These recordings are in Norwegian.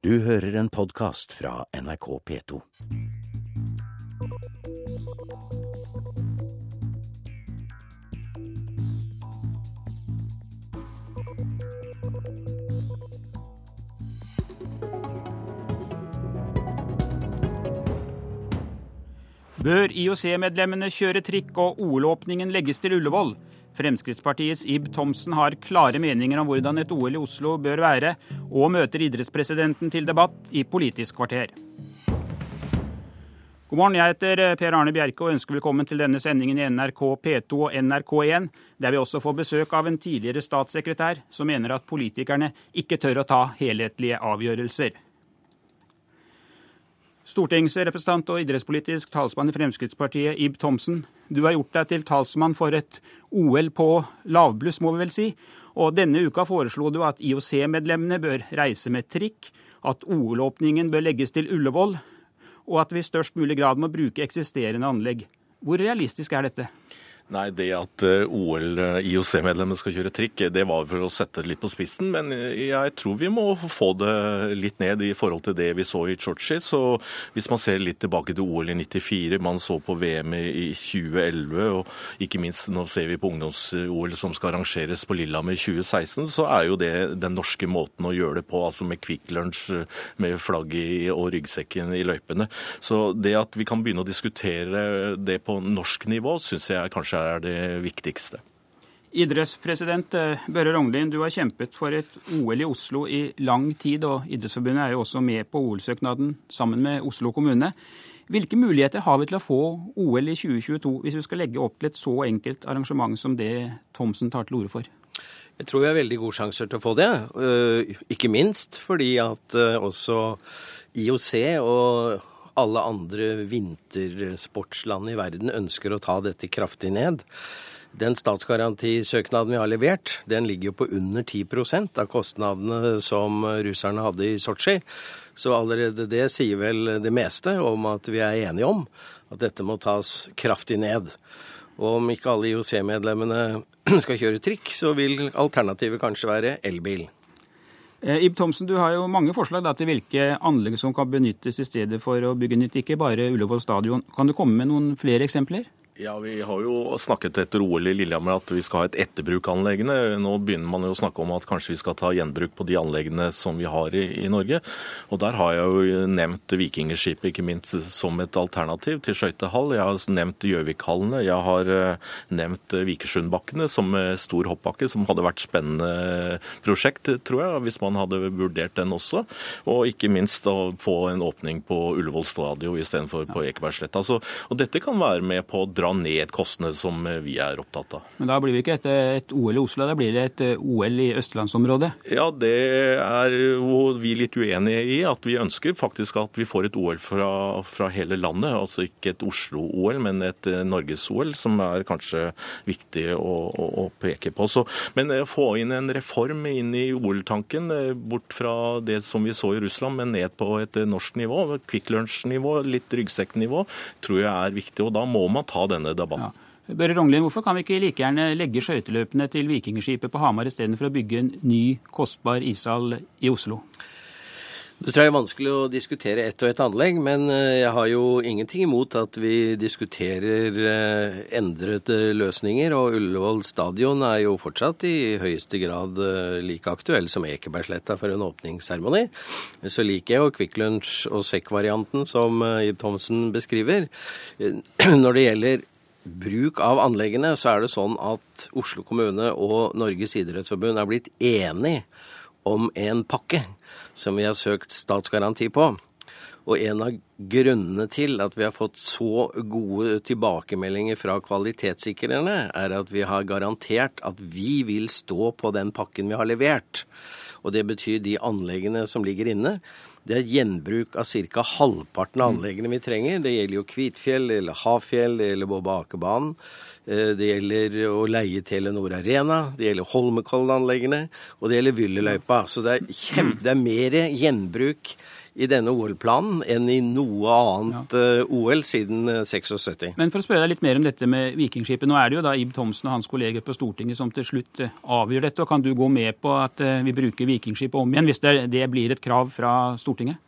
Du hører en podkast fra NRK P2. Bør IOC-medlemmene kjøre trikk og OL-åpningen legges til Ullevål? Fremskrittspartiets Ib Thomsen har klare meninger om hvordan et OL i Oslo bør være, og møter idrettspresidenten til debatt i Politisk kvarter. God morgen, jeg heter Per Arne Bjerke og ønsker velkommen til denne sendingen i NRK P2 og NRK1, der vi også får besøk av en tidligere statssekretær som mener at politikerne ikke tør å ta helhetlige avgjørelser. Stortingsrepresentant og idrettspolitisk talsmann i Fremskrittspartiet, Ib Thomsen. Du har gjort deg til talsmann for et OL på lavbluss, må vi vel si. Og denne uka foreslo du at IOC-medlemmene bør reise med trikk, at OL-åpningen bør legges til Ullevål, og at vi i størst mulig grad må bruke eksisterende anlegg. Hvor realistisk er dette? Nei, Det at eh, OL-IOC-medlemmene skal kjøre trikk, det var for å sette det litt på spissen. Men jeg tror vi må få det litt ned i forhold til det vi så i Tsjotsji. Så hvis man ser litt tilbake til OL i 94, man så på VM i 2011, og ikke minst nå ser vi på ungdoms-OL som skal arrangeres på Lillehammer i 2016, så er jo det den norske måten å gjøre det på, altså med Kvikk Lunsj med flagg og ryggsekken i løypene. Så det at vi kan begynne å diskutere det på norsk nivå, syns jeg kanskje er det viktigste. Idrettspresident eh, Børre Rognlien, du har kjempet for et OL i Oslo i lang tid, og Idrettsforbundet er jo også med på OL-søknaden sammen med Oslo kommune. Hvilke muligheter har vi til å få OL i 2022 hvis vi skal legge opp til et så enkelt arrangement som det Thomsen tar til orde for? Jeg tror vi har veldig gode sjanser til å få det. Eh, ikke minst fordi at eh, også IOC og alle andre vintersportsland i verden ønsker å ta dette kraftig ned. Den statsgarantisøknaden vi har levert, den ligger jo på under 10% av kostnadene som russerne hadde i Sotsji. Så allerede det sier vel det meste om at vi er enige om at dette må tas kraftig ned. Og om ikke alle IOC-medlemmene skal kjøre trikk, så vil alternativet kanskje være elbil. Eh, Ib Thomsen, du har jo mange forslag da, til hvilke anlegg som kan benyttes i stedet for å bygge nytt, ikke bare Ullevål stadion. Kan du komme med noen flere eksempler? Ja, Vi har jo snakket etter OL i Lillehammer at vi skal ha et etterbruk av anleggene. Nå begynner man jo å snakke om at kanskje vi skal ta gjenbruk på de anleggene som vi har i, i Norge. Og Der har jeg jo nevnt Vikingskipet ikke minst som et alternativ til skøytehall. Jeg har nevnt Gjøvikhallene. Jeg har eh, nevnt Vikersundbakkene som stor hoppbakke, som hadde vært spennende prosjekt, tror jeg, hvis man hadde vurdert den også. Og ikke minst å få en åpning på Ullevål stadion istedenfor på Ekebergsletta. Altså, og dette kan være med på å dra ned kostnadene som vi er opptatt av. Men da blir det ikke et, et OL i Oslo, da blir det et eh, OL i østlandsområdet? Ja, det er vi litt uenige i. At vi ønsker faktisk at vi får et OL fra, fra hele landet. Altså ikke et Oslo-OL, men et eh, Norges-OL, som er kanskje viktig å, å, å peke på. Så, men å få inn en reform inn i OL-tanken, bort fra det som vi så i Russland, men ned på et norsk nivå. Kvikk Lunsj-nivå, litt ryggsekknivå, tror jeg er viktig. Og da må man ta denne debatten. Ja. Børre Rognlien, hvorfor kan vi ikke like gjerne legge skøyteløpene til Vikingskipet på Hamar istedenfor å bygge en ny, kostbar ishall i Oslo? Det tror jeg er vanskelig å diskutere ett og ett anlegg, men eh, jeg har jo ingenting imot at vi diskuterer eh, endrede løsninger. Og Ullevål stadion er jo fortsatt i høyeste grad eh, like aktuell som Ekebergsletta for en åpningsseremoni. Så liker jeg jo Kvikk Lunsj og sekk-varianten som Ib Thomsen beskriver. Når det gjelder bruk av anleggene, så er det sånn at Oslo kommune og Norges idrettsforbund er blitt enige om en pakke som vi har søkt statsgaranti på. Og en av grunnene til at vi har fått så gode tilbakemeldinger fra kvalitetssikrerne, er at vi har garantert at vi vil stå på den pakken vi har levert. Og det betyr de anleggene som ligger inne. Det er gjenbruk av ca. halvparten av anleggene vi trenger. Det gjelder jo Kvitfjell, eller Hafjell, eller Boba Akebanen. Eh, det gjelder å leie Telenor Arena, det gjelder Holmenkollen-anleggene, og det gjelder Vyllyløypa. Så det er, kjem, det er mer gjenbruk i denne OL-planen enn i noe annet ja. OL siden 76. Men for å spørre deg litt mer om dette med Vikingskipet. Nå er det jo da Ib Thomsen og hans kolleger på Stortinget som til slutt avgjør dette. og Kan du gå med på at vi bruker Vikingskipet om igjen, hvis det, det blir et krav fra Stortinget?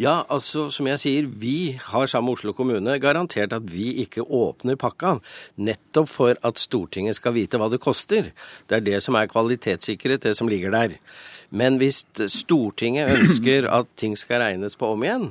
Ja, altså som jeg sier, vi har sammen med Oslo kommune garantert at vi ikke åpner pakka. Nettopp for at Stortinget skal vite hva det koster. Det er det som er kvalitetssikret, det som ligger der. Men hvis Stortinget ønsker at ting skal regnes på om igjen,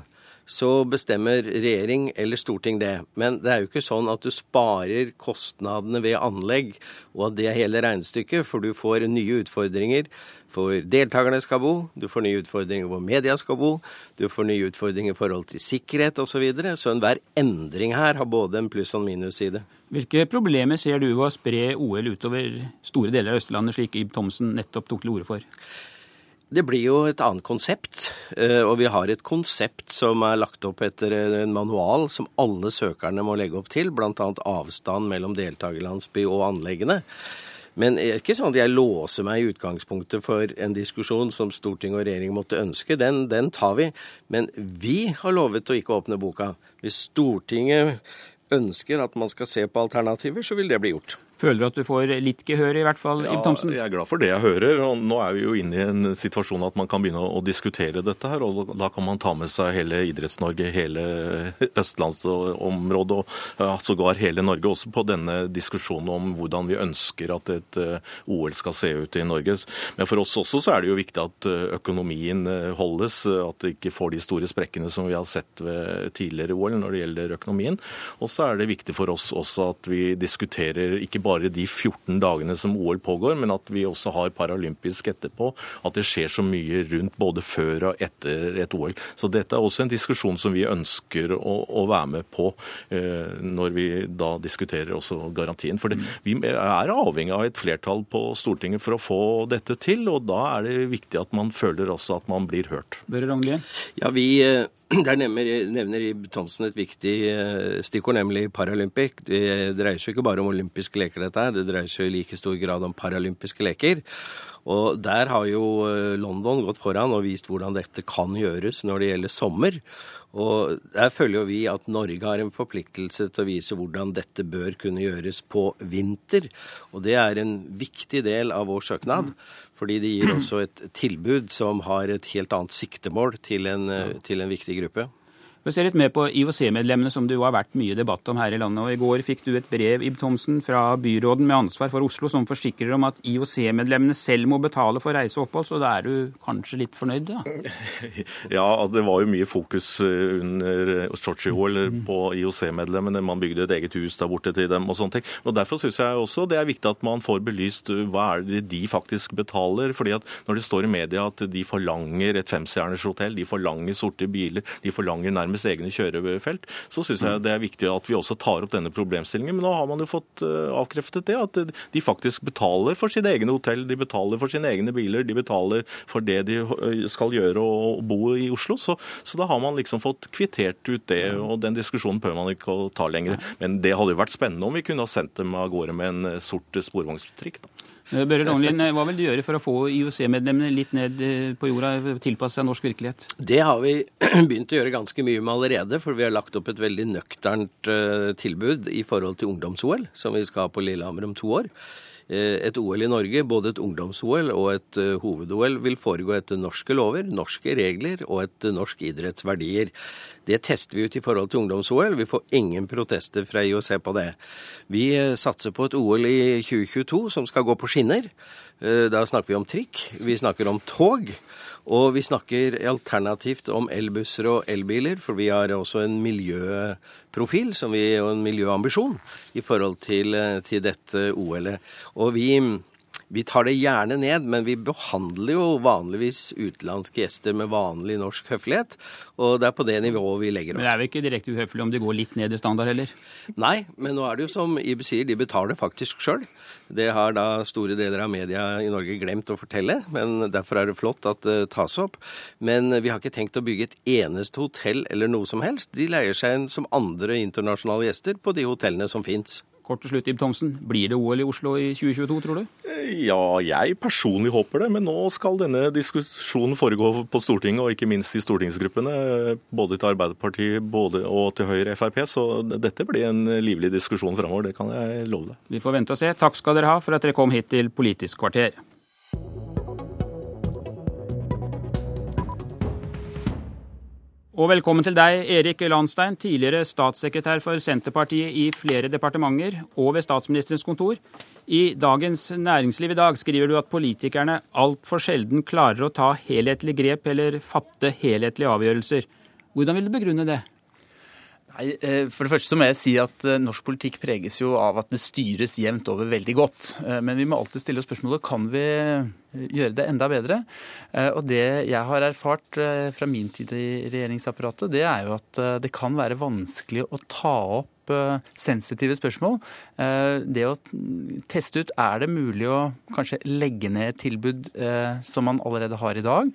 så bestemmer regjering eller storting det. Men det er jo ikke sånn at du sparer kostnadene ved anlegg, og at det er hele regnestykket, for du får nye utfordringer for deltakerne skal bo, du får nye utfordringer hvor media skal bo, du får nye utfordringer i forhold til sikkerhet osv. Så, videre. så enhver endring her har både en pluss- og en minusside. Hvilke problemer ser du ved å spre OL utover store deler av Østlandet, slik Ib Thomsen nettopp tok til orde for? Det blir jo et annet konsept, eh, og vi har et konsept som er lagt opp etter en manual som alle søkerne må legge opp til, bl.a. avstand mellom deltakerlandsby og anleggene. Men det er ikke sånn at jeg låser meg i utgangspunktet for en diskusjon som storting og regjering måtte ønske. Den, den tar vi. Men vi har lovet å ikke åpne boka. Hvis Stortinget ønsker at man skal se på alternativer, så vil det bli gjort. Føler du at du får litt gehør, i hvert fall, ja, Ib Thomsen? Jeg er glad for det jeg hører. og Nå er vi jo inne i en situasjon at man kan begynne å diskutere dette her. og Da kan man ta med seg hele Idretts-Norge, hele østlandsområdet og ja, sågar hele Norge også på denne diskusjonen om hvordan vi ønsker at et eh, OL skal se ut i Norge. Men for oss også så er det jo viktig at eh, økonomien eh, holdes, at det ikke får de store sprekkene som vi har sett ved tidligere OL når det gjelder økonomien. Og så er det viktig for oss også at vi diskuterer ikke bare bare de 14 dagene som OL pågår, men at vi også har paralympisk etterpå. At det skjer så mye rundt både før og etter et OL. Så dette er også en diskusjon som vi ønsker å, å være med på eh, når vi da diskuterer også garantien. For det, vi er avhengig av et flertall på Stortinget for å få dette til, og da er det viktig at man føler også at man blir hørt. Børre Rognlien? Ja, vi eh, der nevner, nevner Ib Thomsen et viktig eh, stikkord, nemlig Paralympic. Det dreier seg ikke bare om olympiske leker, dette her. Det dreier seg i like stor grad om paralympiske leker. Og der har jo eh, London gått foran og vist hvordan dette kan gjøres når det gjelder sommer. Og Der følger jo vi at Norge har en forpliktelse til å vise hvordan dette bør kunne gjøres på vinter. Og det er en viktig del av vår søknad. Fordi det gir også et tilbud som har et helt annet siktemål til en, til en viktig gruppe. Vi ser litt mer på IOC-medlemmene, som det jo har vært mye debatt om her i landet. og I går fikk du et brev Ib Thomsen, fra byråden med ansvar for Oslo, som forsikrer om at IOC-medlemmene selv må betale for reise og opphold. Så da er du kanskje litt fornøyd, da? Ja, det var jo mye fokus eh, under Sotsji-OL på IOC-medlemmene. Man bygde et eget hus der borte til dem og sånne ting. Og Derfor syns jeg også det er viktig at man får belyst eh, hva er det de faktisk betaler. fordi at når det står i media at de forlanger et femstjerners hotell, de forlanger sorte biler, de forlanger nærmest nærmest egne kjørefelt, så syns jeg det er viktig at vi også tar opp denne problemstillingen. Men nå har man jo fått eh, avkreftet det, at de faktisk betaler for sine egne hotell, de betaler for sine egne biler, de betaler for det de eh, skal gjøre og bo i Oslo. Så, så da har man liksom fått kvittert ut det, og den diskusjonen bør man ikke ta lenger. Men det hadde jo vært spennende om vi kunne ha sendt dem av gårde med en eh, sort sporvognstrikk. Eh, Børre Rognlien, eh, hva vil du gjøre for å få IOC-medlemmene litt ned eh, på jorda, tilpasse seg norsk virkelighet? Det har vi begynt å gjøre ganske mye med allerede, for vi har lagt opp et veldig nøkternt tilbud i forhold til ungdoms-OL, som vi skal ha på Lillehammer om to år. Et OL i Norge, både et ungdoms-OL og et hoved-OL, vil foregå etter norske lover, norske regler og etter norsk idrettsverdier. Det tester vi ut i forhold til ungdoms-OL. Vi får ingen protester fra IOC på det. Vi eh, satser på et OL i 2022 som skal gå på skinner. Eh, da snakker vi om trikk, vi snakker om tog. Og vi snakker alternativt om elbusser og elbiler, for vi har også en miljøprofil vi, og en miljøambisjon i forhold til, eh, til dette OL-et. Og vi vi tar det gjerne ned, men vi behandler jo vanligvis utenlandske gjester med vanlig norsk høflighet. Og det er på det nivået vi legger oss. Men det er vel ikke direkte uhøflig om de går litt ned i standard heller? Nei, men nå er det jo som Ib sier, de betaler faktisk sjøl. Det har da store deler av media i Norge glemt å fortelle, men derfor er det flott at det tas opp. Men vi har ikke tenkt å bygge et eneste hotell eller noe som helst. De leier seg inn som andre internasjonale gjester på de hotellene som fins. Kort til slutt, Ib Thomsen. Blir det OL i Oslo i 2022, tror du? Ja, jeg personlig håper det. Men nå skal denne diskusjonen foregå på Stortinget, og ikke minst i stortingsgruppene. Både til Arbeiderpartiet både, og til Høyre Frp. Så dette blir en livlig diskusjon fremover. Det kan jeg love deg. Vi får vente og se. Takk skal dere ha for at dere kom hit til Politisk kvarter. Og velkommen til deg, Erik Landstein, tidligere statssekretær for Senterpartiet i flere departementer og ved statsministerens kontor. I Dagens Næringsliv i dag skriver du at politikerne altfor sjelden klarer å ta helhetlig grep eller fatte helhetlige avgjørelser. Hvordan vil du begrunne det? Nei, eh, For det første så må jeg si at eh, norsk politikk preges jo av at det styres jevnt over veldig godt. Eh, men vi må alltid stille oss spørsmålet kan vi gjøre det enda bedre. Og det jeg har erfart fra min tid i regjeringsapparatet, det er jo at det kan være vanskelig å ta opp sensitive spørsmål. Det å teste ut er det mulig å kanskje legge ned et tilbud som man allerede har i dag,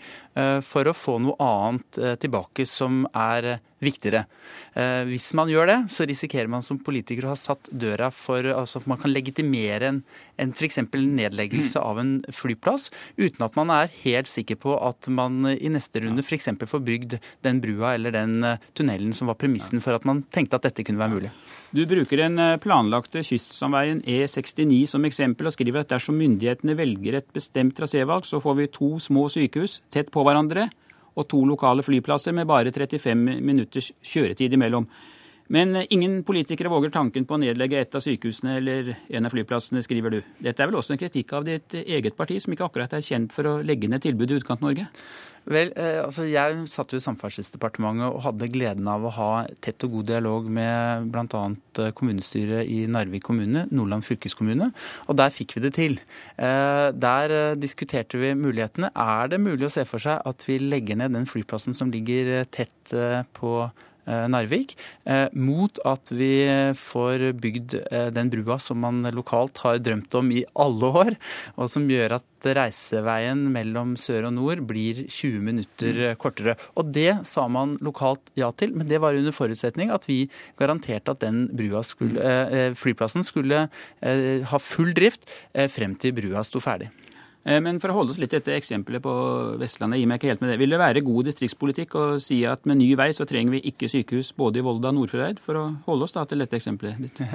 for å få noe annet tilbake som er viktigere. Eh, hvis man gjør det, så risikerer man som politiker å ha satt døra for altså at man kan legitimere en, en f.eks. nedleggelse av en flyplass, uten at man er helt sikker på at man i neste runde f.eks. får bygd den brua eller den eh, tunnelen som var premissen for at man tenkte at dette kunne være mulig. Du bruker den eh, planlagte kystsamveien E69 som eksempel, og skriver at dersom myndighetene velger et bestemt trasévalg, så får vi to små sykehus tett på hverandre og to lokale flyplasser med bare 35 minutters kjøretid imellom. Men ingen politikere våger tanken på å nedlegge et av sykehusene eller en av flyplassene, skriver du. Dette er vel også en kritikk av ditt eget parti, som ikke akkurat er kjent for å legge ned tilbud i Utkant-Norge? Vel, eh, altså Jeg satt jo i Samferdselsdepartementet og hadde gleden av å ha tett og god dialog med bl.a. Eh, kommunestyret i Narvik kommune, Nordland fylkeskommune, og der fikk vi det til. Eh, der diskuterte vi mulighetene. Er det mulig å se for seg at vi legger ned den flyplassen som ligger tett på Narvik, eh, mot at vi får bygd eh, den brua som man lokalt har drømt om i alle år, og som gjør at reiseveien mellom sør og nord blir 20 minutter kortere. Og det sa man lokalt ja til, men det var under forutsetning at vi garanterte at den skulle, flyplassen skulle ha full drift frem til brua sto ferdig. Eh, men for å holde oss litt etter eksempelet på Vestlandet, gir meg ikke helt med det. Vil det være god distriktspolitikk å si at med ny vei så trenger vi ikke sykehus både i Volda og Nordfjordeid, for å holde oss da til dette eksempelet ditt?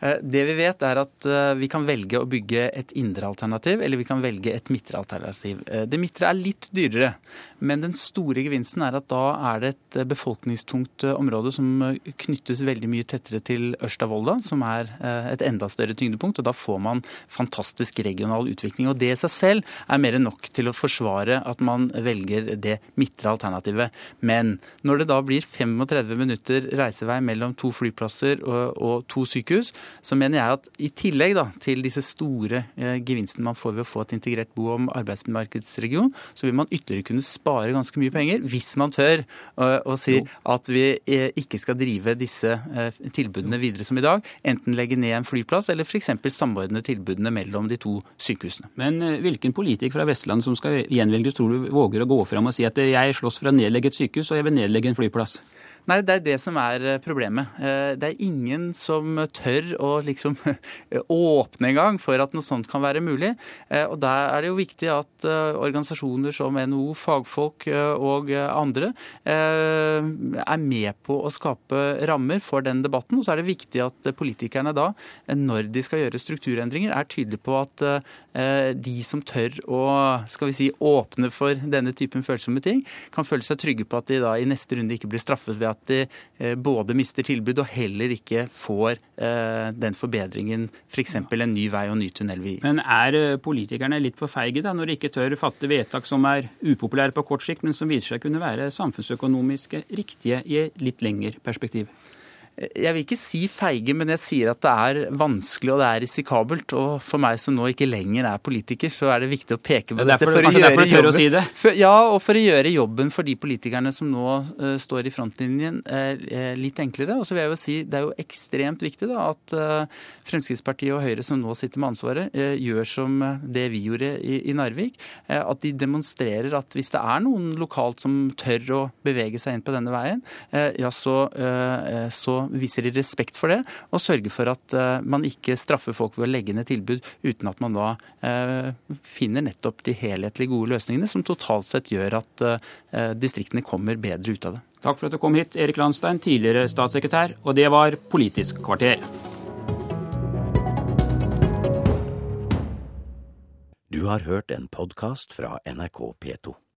Eh, det vi vet er at eh, vi kan velge å bygge et indre alternativ, eller vi kan velge et midtre alternativ. Det midtre er litt dyrere, men den store gevinsten er at da er det et befolkningstungt område som knyttes veldig mye tettere til Ørsta-Volda, som er et enda større tyngdepunkt, og da får man fantastisk regional utvikling. og det seg selv er mer enn nok til å forsvare at man velger det midtre alternativet. Men når det da blir 35 minutter reisevei mellom to flyplasser og, og to sykehus, så mener jeg at i tillegg da, til disse store eh, gevinstene man får ved å få et integrert bo- og arbeidsmarkedsregion, så vil man ytterligere kunne spare ganske mye penger hvis man tør å si jo. at vi eh, ikke skal drive disse eh, tilbudene videre som i dag. Enten legge ned en flyplass eller f.eks. samordne tilbudene mellom de to sykehusene. Men hvilken politiker fra Vestlandet som skal gjenvelges, tror du våger å gå fram og si at jeg slåss for å nedlegge et sykehus og jeg vil nedlegge en flyplass? Nei, det er det som er eh, problemet. Eh, det er ingen som tør å liksom åpne en gang for at noe sånt kan være mulig. Eh, og der er det jo viktig at organisasjoner som NHO, fagfolk og andre er med på å skape rammer for den debatten. Og så er det viktig at politikerne da, når de skal gjøre strukturendringer, er tydelige på at de som tør å skal vi si, åpne for denne typen følsomme ting, kan føle seg trygge på at de da i neste runde ikke blir straffet ved at de eh, både mister tilbud og heller ikke får eh, den forbedringen f.eks. For en ny vei og ny tunnel vil gi. Men er eh, politikerne litt for feige da, når de ikke tør fatte vedtak som er upopulære på kort sikt, men som viser seg kunne være samfunnsøkonomiske riktige i et litt lengre perspektiv? Jeg vil ikke si feige, men jeg sier at det er vanskelig og det er risikabelt. Og for meg som nå ikke lenger er politiker, så er det viktig å peke på dette. For å gjøre jobben, si det? For, ja, og for å gjøre jobben for de politikerne som nå uh, står i frontlinjen, uh, litt enklere. Og så vil jeg jo si det er jo ekstremt viktig da, at uh, Fremskrittspartiet og Høyre som nå sitter med ansvaret, gjør som det vi gjorde i, i Narvik. At de demonstrerer at hvis det er noen lokalt som tør å bevege seg inn på denne veien, ja, så, så viser de respekt for det, og sørger for at man ikke straffer folk ved å legge ned tilbud uten at man da finner nettopp de helhetlige gode løsningene som totalt sett gjør at distriktene kommer bedre ut av det. Takk for at du kom hit, Erik Landstein, tidligere statssekretær. Og det var Politisk kvarter. Du har hørt en podkast fra NRK P2.